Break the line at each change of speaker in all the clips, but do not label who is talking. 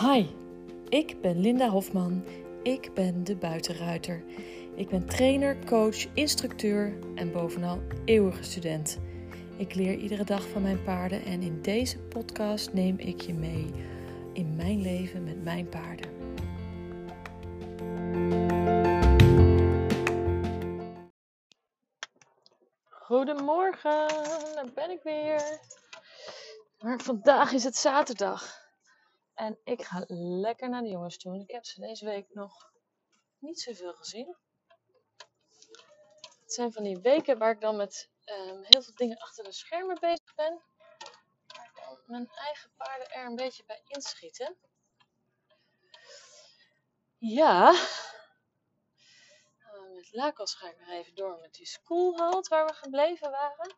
Hi, ik ben Linda Hofman. Ik ben de buitenruiter. Ik ben trainer, coach, instructeur en bovenal eeuwige student. Ik leer iedere dag van mijn paarden en in deze podcast neem ik je mee in mijn leven met mijn paarden. Goedemorgen, daar ben ik weer. Maar vandaag is het zaterdag. En ik ga lekker naar de jongens toe. Ik heb ze deze week nog niet zoveel gezien. Het zijn van die weken waar ik dan met um, heel veel dingen achter de schermen bezig ben. Waar ik dan mijn eigen paarden er een beetje bij inschieten. Ja. Uh, met Lakos ga ik nog even door met die schoolhalt waar we gebleven waren.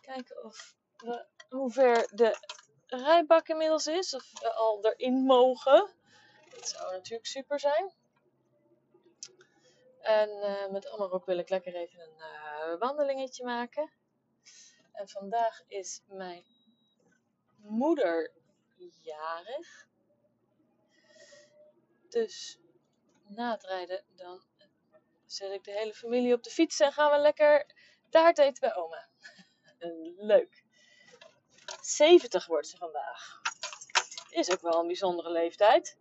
Kijken of we, hoe ver de rijbak inmiddels is. Of we al erin mogen. Dat zou natuurlijk super zijn. En uh, met Amarok wil ik lekker even een uh, wandelingetje maken. En vandaag is mijn moeder jarig. Dus na het rijden dan zet ik de hele familie op de fiets en gaan we lekker taart eten bij oma. Leuk. 70 wordt ze vandaag. Is ook wel een bijzondere leeftijd.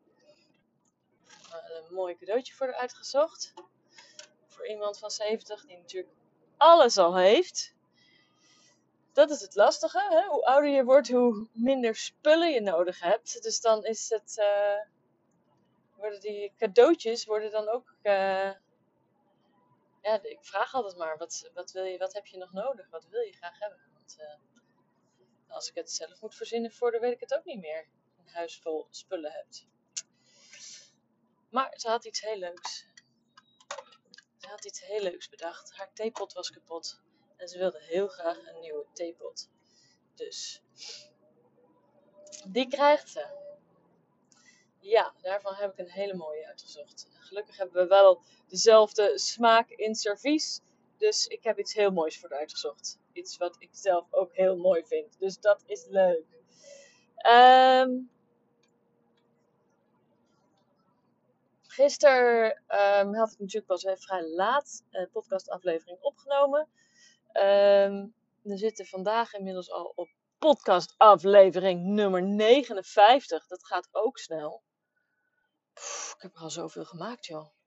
Een mooi cadeautje voor haar uitgezocht. Voor iemand van 70 die natuurlijk alles al heeft. Dat is het lastige. Hè? Hoe ouder je wordt, hoe minder spullen je nodig hebt. Dus dan is het. Uh, worden die cadeautjes worden dan ook. Uh, ja, ik vraag altijd maar: wat, wat, wil je, wat heb je nog nodig? Wat wil je graag hebben? Want, als ik het zelf moet verzinnen voor, weet ik het ook niet meer. Een huis vol spullen hebt. Maar ze had iets heel leuks. Ze had iets heel leuks bedacht. Haar theepot was kapot. En ze wilde heel graag een nieuwe theepot. Dus die krijgt ze. Ja, daarvan heb ik een hele mooie uitgezocht. Gelukkig hebben we wel dezelfde smaak in servies. Dus ik heb iets heel moois voor uitgezocht. Iets wat ik zelf ook heel mooi vind. Dus dat is leuk. Um, gisteren um, had ik natuurlijk pas even vrij laat een podcastaflevering opgenomen. Um, we zitten vandaag inmiddels al op podcastaflevering nummer 59. Dat gaat ook snel. Ik heb er al zoveel gemaakt, joh.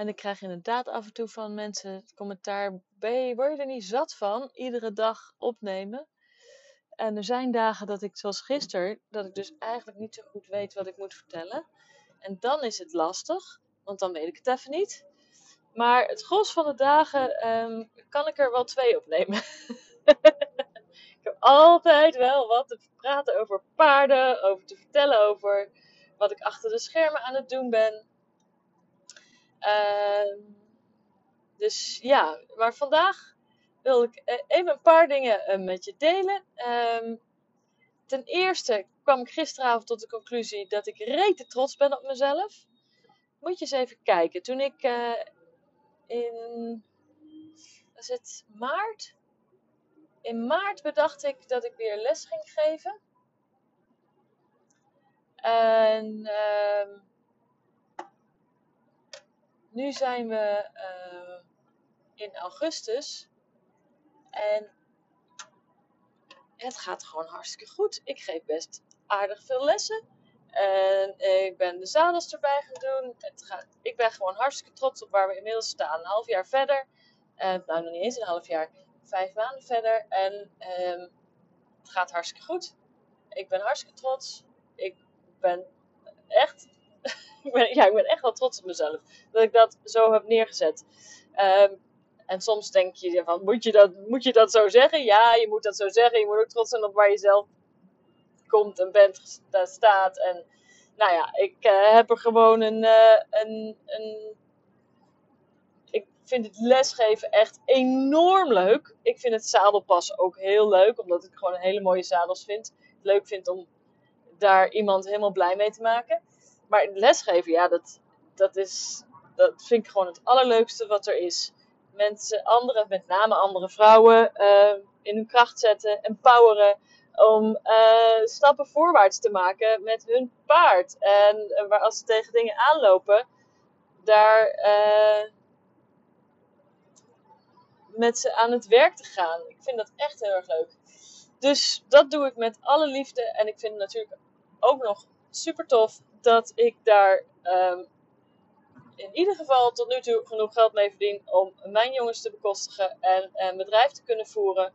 En ik krijg inderdaad af en toe van mensen het commentaar: je, word je er niet zat van? Iedere dag opnemen. En er zijn dagen dat ik, zoals gisteren, dat ik dus eigenlijk niet zo goed weet wat ik moet vertellen. En dan is het lastig, want dan weet ik het even niet. Maar het gros van de dagen um, kan ik er wel twee opnemen. ik heb altijd wel wat te praten over paarden, over te vertellen over wat ik achter de schermen aan het doen ben. Uh, dus ja, maar vandaag wil ik eh, even een paar dingen uh, met je delen. Um, ten eerste kwam ik gisteravond tot de conclusie dat ik rete trots ben op mezelf. Moet je eens even kijken. Toen ik uh, in was het maart? In maart bedacht ik dat ik weer les ging geven. En uh, nu zijn we uh, in augustus. En het gaat gewoon hartstikke goed. Ik geef best aardig veel lessen. En ik ben de zadels erbij gaan doen. Het gaat, ik ben gewoon hartstikke trots op waar we inmiddels staan. Een half jaar verder. Uh, nou, nog niet eens een half jaar. Vijf maanden verder. En um, het gaat hartstikke goed. Ik ben hartstikke trots. Ik ben echt... ik, ja, ik ben echt wel trots op mezelf. Dat ik dat zo heb neergezet. Um, en soms denk je van, moet je, dat, moet je dat zo zeggen? Ja, je moet dat zo zeggen. Je moet ook trots zijn op waar je zelf komt en bent, staat. En nou ja, ik uh, heb er gewoon een, uh, een, een... Vind het lesgeven echt enorm leuk. Ik vind het zadelpassen ook heel leuk, omdat ik gewoon hele mooie zadels vind. Leuk vind om daar iemand helemaal blij mee te maken. Maar lesgeven, ja, dat, dat, is, dat vind ik gewoon het allerleukste wat er is mensen, andere, met name andere vrouwen, uh, in hun kracht zetten, empoweren, om eh, stappen voorwaarts te maken met hun paard. En uh, waar als ze tegen dingen aanlopen, daar uh, met ze aan het werk te gaan. Ik vind dat echt heel erg leuk. Dus dat doe ik met alle liefde. En ik vind het natuurlijk ook nog super tof dat ik daar um, in ieder geval tot nu toe genoeg geld mee verdien om mijn jongens te bekostigen en een bedrijf te kunnen voeren.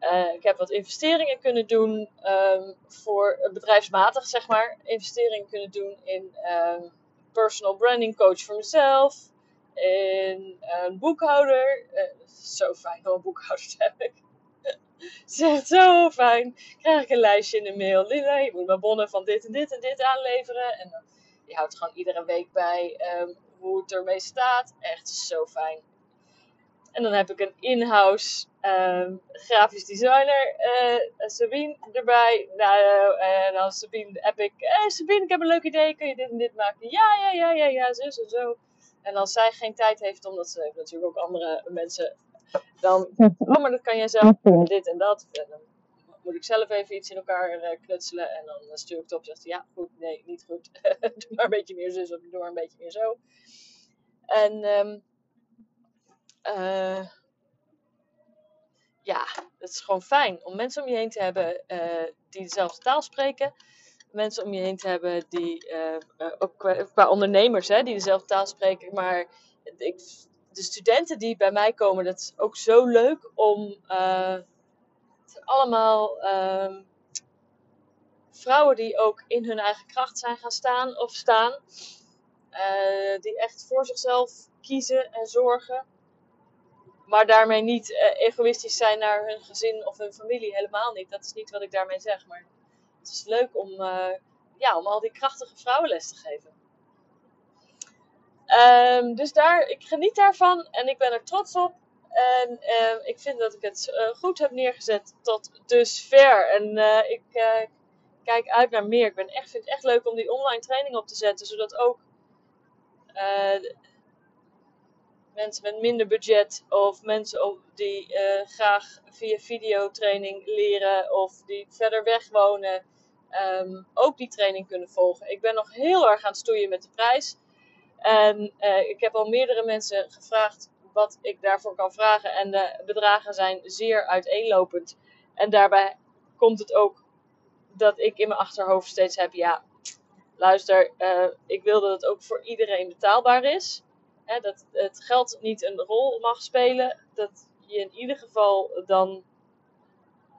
Uh, ik heb wat investeringen kunnen doen um, voor bedrijfsmatig, zeg maar. Investeringen kunnen doen in um, personal branding coach voor mezelf. In een boekhouder. Uh, zo fijn om een boekhouder te hebben. Zegt zo fijn. Krijg ik een lijstje in de mail. Lina, je moet mijn bonnen van dit en dit en dit aanleveren. En dan, je houdt gewoon iedere week bij um, hoe het ermee staat. Echt zo fijn. En dan heb ik een in-house um, grafisch designer, uh, Sabine, erbij. Nou, uh, en dan Sabine heb ik, hey Sabine, ik heb een leuk idee, kun je dit en dit maken? Ja, ja, ja, ja, ja, zo en zo. En als zij geen tijd heeft, omdat ze natuurlijk ook andere mensen, dan, oh, maar dat kan jij zelf doen, dit en dat. En dan moet ik zelf even iets in elkaar uh, knutselen. En dan stuur ik het op en zegt ja, goed, nee, niet goed. doe maar een beetje meer zus of doe maar een beetje meer zo. En... Um, uh, ja, het is gewoon fijn om mensen om je heen te hebben uh, die dezelfde taal spreken. Mensen om je heen te hebben die, uh, ook qua, qua, ondernemers, hè, die dezelfde taal spreken. Maar ik, de studenten die bij mij komen, dat is ook zo leuk om. het zijn allemaal ehm, vrouwen die ook in hun eigen kracht zijn gaan staan of staan. die echt voor zichzelf kiezen en zorgen. Maar daarmee niet uh, egoïstisch zijn naar hun gezin of hun familie. Helemaal niet. Dat is niet wat ik daarmee zeg. Maar het is leuk om, ja, om al die krachtige vrouwen les te geven. Um, dus daar, ik geniet daarvan en ik ben er trots op. En uh, ik vind dat ik het uh, goed heb neergezet tot dusver. En ik kijk uit naar meer. Ik ben echt, vind het echt leuk om die online training op te zetten. Zodat ook mensen met minder budget of mensen die graag via videotraining leren of die verder weg wonen, um, ook die training kunnen volgen. Ik ben nog heel erg aan het stoeien met de prijs. En uh, ik heb al meerdere mensen gevraagd wat ik daarvoor kan vragen. En de bedragen zijn zeer uiteenlopend. En daarbij komt het ook dat ik in mijn achterhoofd steeds heb: ja, luister, uh, ik wil dat het ook voor iedereen betaalbaar is hè, dat het geld niet een rol mag spelen. Dat je in ieder geval dan.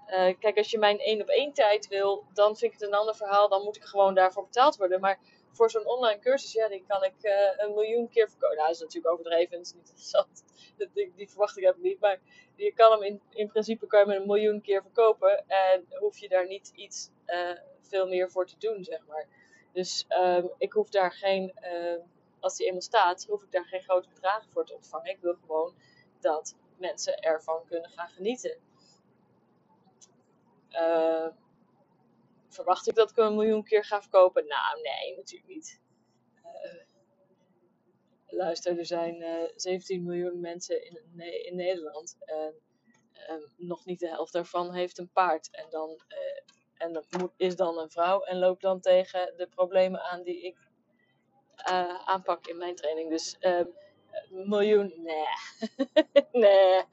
Uh, kijk, als je mijn één op één tijd wil, dan vind ik het een ander verhaal. Dan moet ik gewoon daarvoor betaald worden. Maar voor zo'n online cursus, ja, die kan ik uh, een miljoen keer verkopen. Nou, dat is natuurlijk overdreven, dat is niet interessant. Die, die verwachting heb ik niet. Maar je kan hem in, in principe kan je hem een miljoen keer verkopen. En hoef je daar niet iets uh, veel meer voor te doen, zeg maar. Dus uh, ik hoef daar geen als die eenmaal staat, hoef ik daar geen grote bedragen voor te ontvangen. Ik wil gewoon dat mensen ervan kunnen gaan genieten. Uh, verwacht ik dat ik hem een miljoen keer ga verkopen? Nou, nee, natuurlijk niet. Uh, luister, er zijn uh, eh, 17 miljoen mensen in, in Nederland. En ehm, nog niet de helft daarvan heeft een paard. En dan, en dat moet, is dan een vrouw en loopt dan tegen de problemen aan die ik aanpak in mijn training. Dus uh, miljoen, nee. nee.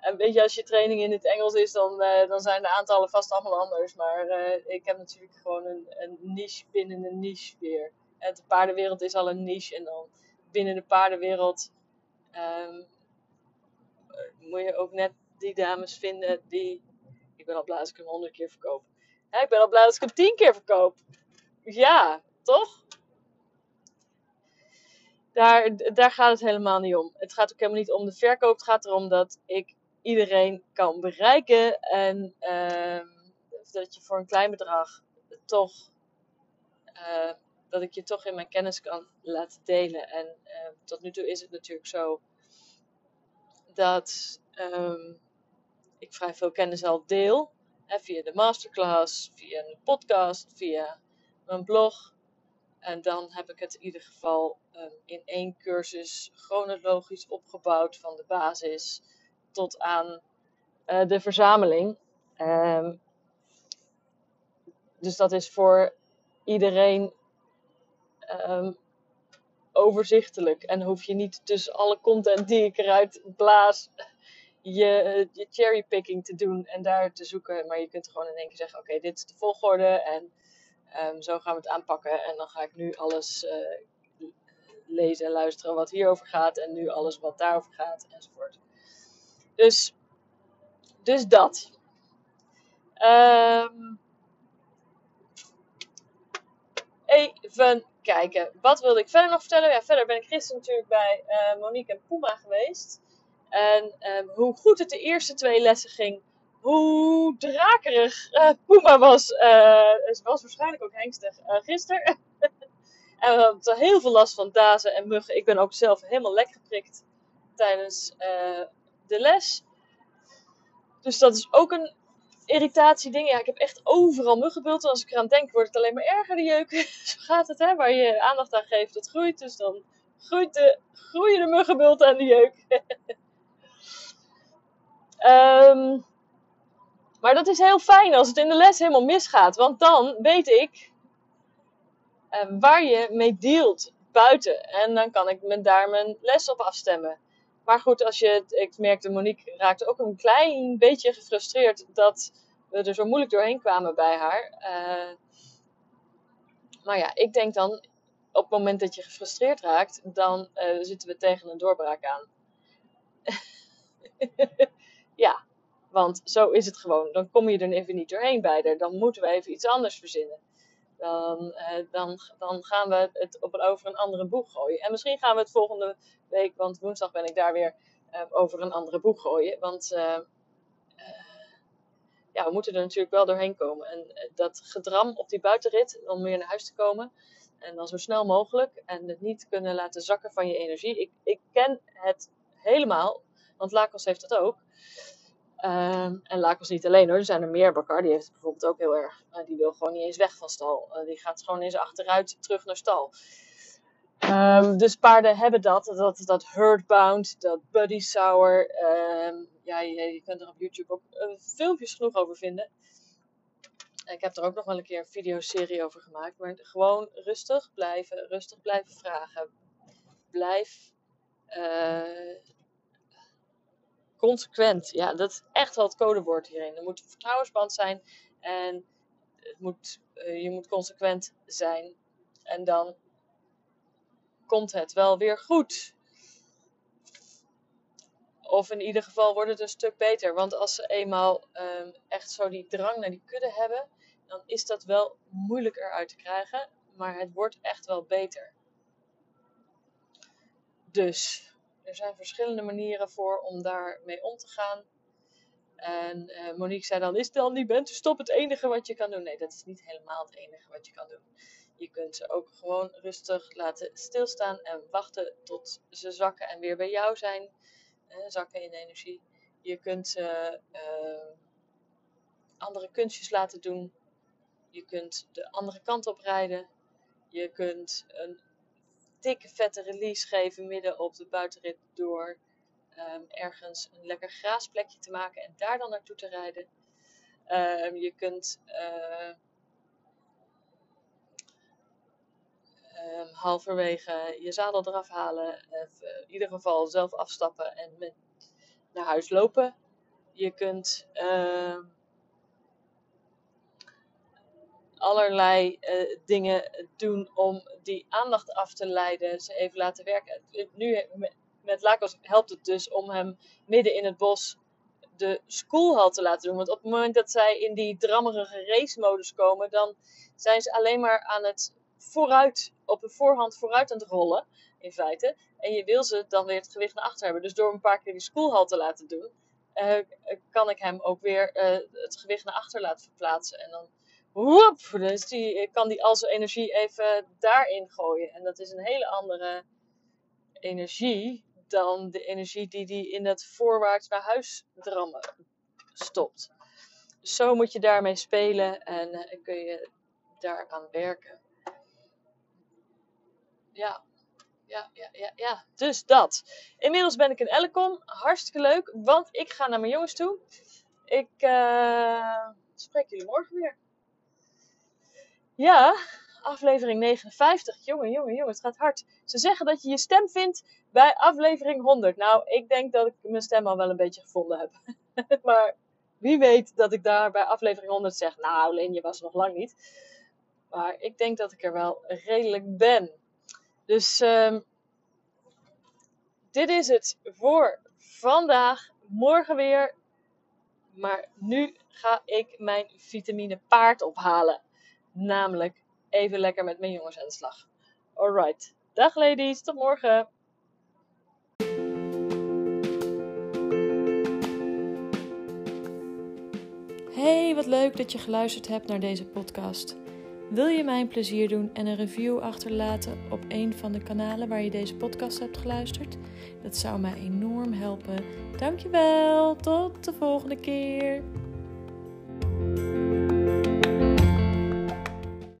En weet je, als je training in het Engels is, dan, uh, dan zijn de aantallen vast allemaal anders. Maar ik heb natuurlijk gewoon een, een, niche binnen een niche weer. En de paardenwereld is al een niche. En dan binnen de paardenwereld um, moet je ook net die dames vinden die... Ik ben al blij als ik hem honderd keer verkoop. Ik ben al blij als ik hem tien keer verkoop. Ja, toch? daar, daar gaat het helemaal niet om. Het gaat ook helemaal niet om de verkoop. Het gaat erom dat ik iedereen kan bereiken. En uh, dat je voor een klein bedrag toch. Uh, dat ik je toch in mijn kennis kan laten delen. En uh, tot nu toe is het natuurlijk zo dat um, ik vrij veel kennis al deel. Via de masterclass, via een podcast, via mijn blog. En dan heb ik het in ieder geval in één cursus chronologisch opgebouwd van de basis tot aan uh, de verzameling. Ehm, dus dat is voor iedereen ehm, overzichtelijk. En hoef je niet tussen alle content die ik eruit blaas, je, je cherrypicking te doen en daar te zoeken. Maar je kunt gewoon in één keer zeggen: Oké, dit is de volgorde en ehm, zo gaan we het aanpakken. En dan ga ik nu alles uh, lezen en luisteren wat hierover gaat. En nu alles wat daarover gaat, enzovoort. Dus, dus dat. Um, even kijken. Wat wilde ik verder nog vertellen? Ja, verder ben ik gisteren natuurlijk bij uh, Monique en Puma geweest. En um, hoe goed het de eerste twee lessen ging. Hoe drakerig uh, Puma was. Uh, ze was waarschijnlijk ook hengstig gisteren. en we hadden heel veel last van dazen en muggen. Ik ben ook zelf helemaal lek geprikt tijdens de les. Dus dat is ook een irritatieding. Ja, ik heb echt overal muggenbulten. Als ik eraan denk, wordt het alleen maar erger, de jeuk. Zo gaat het, hè. Waar je aandacht aan geeft, dat groeit. Dus dan groeit de, groeien de muggenbulten en de jeuk. um, maar dat is heel fijn als het in de les helemaal misgaat. Want dan weet ik uh, waar je mee dealt buiten. En dan kan ik me daar mijn les op afstemmen. Maar goed, als je, ik merkte, Monique raakte ook een klein beetje gefrustreerd dat we er zo moeilijk doorheen kwamen bij haar. Uh, maar ja, ik denk dan, op het moment dat je gefrustreerd raakt, dan uh, zitten we tegen een doorbraak aan. ja, want zo is het gewoon. Dan kom je er even niet doorheen bij. Dan moeten we even iets anders verzinnen. Dan, uh, dan, dan gaan we het op over een andere boeg gooien. En misschien gaan we het volgende week, want woensdag ben ik daar weer, uh, over een andere boeg gooien. Want uh, ja, we moeten er natuurlijk wel doorheen komen. En dat gedram op die buitenrit, om weer naar huis te komen. En dan zo snel mogelijk. En het niet kunnen laten zakken van je energie. Ik, ik ken het helemaal, want Lakos heeft dat ook. Um, en Lakos niet alleen hoor, er zijn er meer. Bakar, die heeft het bijvoorbeeld ook heel erg. Uh, die wil gewoon niet eens weg van stal. Uh, die gaat gewoon eens achteruit terug naar stal. Um, dus paarden hebben dat, dat, dat dat buddy sour. Um, ja, je, kunt er op YouTube ook uh, filmpjes genoeg over vinden. Ik heb er ook nog wel een keer een videoserie over gemaakt. Maar gewoon rustig blijven, rustig blijven vragen. Blijf consequent. Ja, dat is echt wel het codewoord hierin. Er moet een vertrouwensband zijn en het moet, uh, je moet consequent zijn. En dan komt het wel weer goed. Of in ieder geval wordt het een stuk beter. Want als ze eenmaal um, echt zo die drang naar die kudde hebben, dan is dat wel moeilijk eruit te krijgen. Maar het wordt echt wel beter. Dus er zijn verschillende manieren voor om daarmee om te gaan. En uh, Monique zei dan, is het dan niet bent, stop het enige wat je kan doen. Nee, dat is niet helemaal het enige wat je kan doen. Je kunt ze ook gewoon rustig laten stilstaan en wachten tot ze zakken en weer bij jou zijn. Zakken in energie. Je kunt ze uh, andere kunstjes laten doen. Je kunt de andere kant op rijden. Je kunt een dikke vette release geven midden op de buitenrit door um, ergens een lekker graasplekje te maken en daar dan naartoe te rijden. Um, je kunt uh, um, halverwege je zadel eraf halen, uh, in ieder geval zelf afstappen en naar huis lopen. Je kunt allerlei uh, dingen doen om die aandacht af te leiden, ze even laten werken. Nu met Lakos helpt het dus om hem midden in het bos de schoolhal te laten doen. Want op het moment dat zij in die drammerige race-modus komen, dan zijn ze alleen maar aan het vooruit, op de voorhand vooruit aan het rollen, in feite. En je wil ze dan weer het gewicht naar achter hebben. Dus door een paar keer die schoolhal te laten doen, uh, kan ik hem ook weer uh, het gewicht naar achter laten verplaatsen. En dan woep, dus die, kan die al zijn energie even daarin gooien. En dat is een hele andere energie dan de energie die hij in het voorwaarts naar huis drammen stopt. Zo moet je daarmee spelen en uh, kun je daaraan werken. Ja, ja, ja, ja, ja. Dus dat. Inmiddels ben ik in Ellecom. Hartstikke leuk, want ik ga naar mijn jongens toe ik uh, spreek jullie morgen weer. Ja, aflevering 59. Jongen, jongen, jongen, het gaat hard. Ze zeggen dat je je stem vindt bij aflevering 100. Nou, ik denk dat ik mijn stem al wel een beetje gevonden heb. maar wie weet dat ik daar bij aflevering 100 zeg, nou Leen, je was nog lang niet. Maar ik denk dat ik er wel redelijk ben. Dus um, dit is het voor vandaag. Morgen weer. Maar nu ga ik mijn vitamine paard ophalen. Namelijk even lekker met mijn jongens aan de slag. Alright. Dag ladies, tot morgen.
Hey, wat leuk dat je geluisterd hebt naar deze podcast. Wil je mij een plezier doen en een review achterlaten op een van de kanalen waar je deze podcast hebt geluisterd? Dat zou mij enorm helpen. Dankjewel, tot de volgende keer.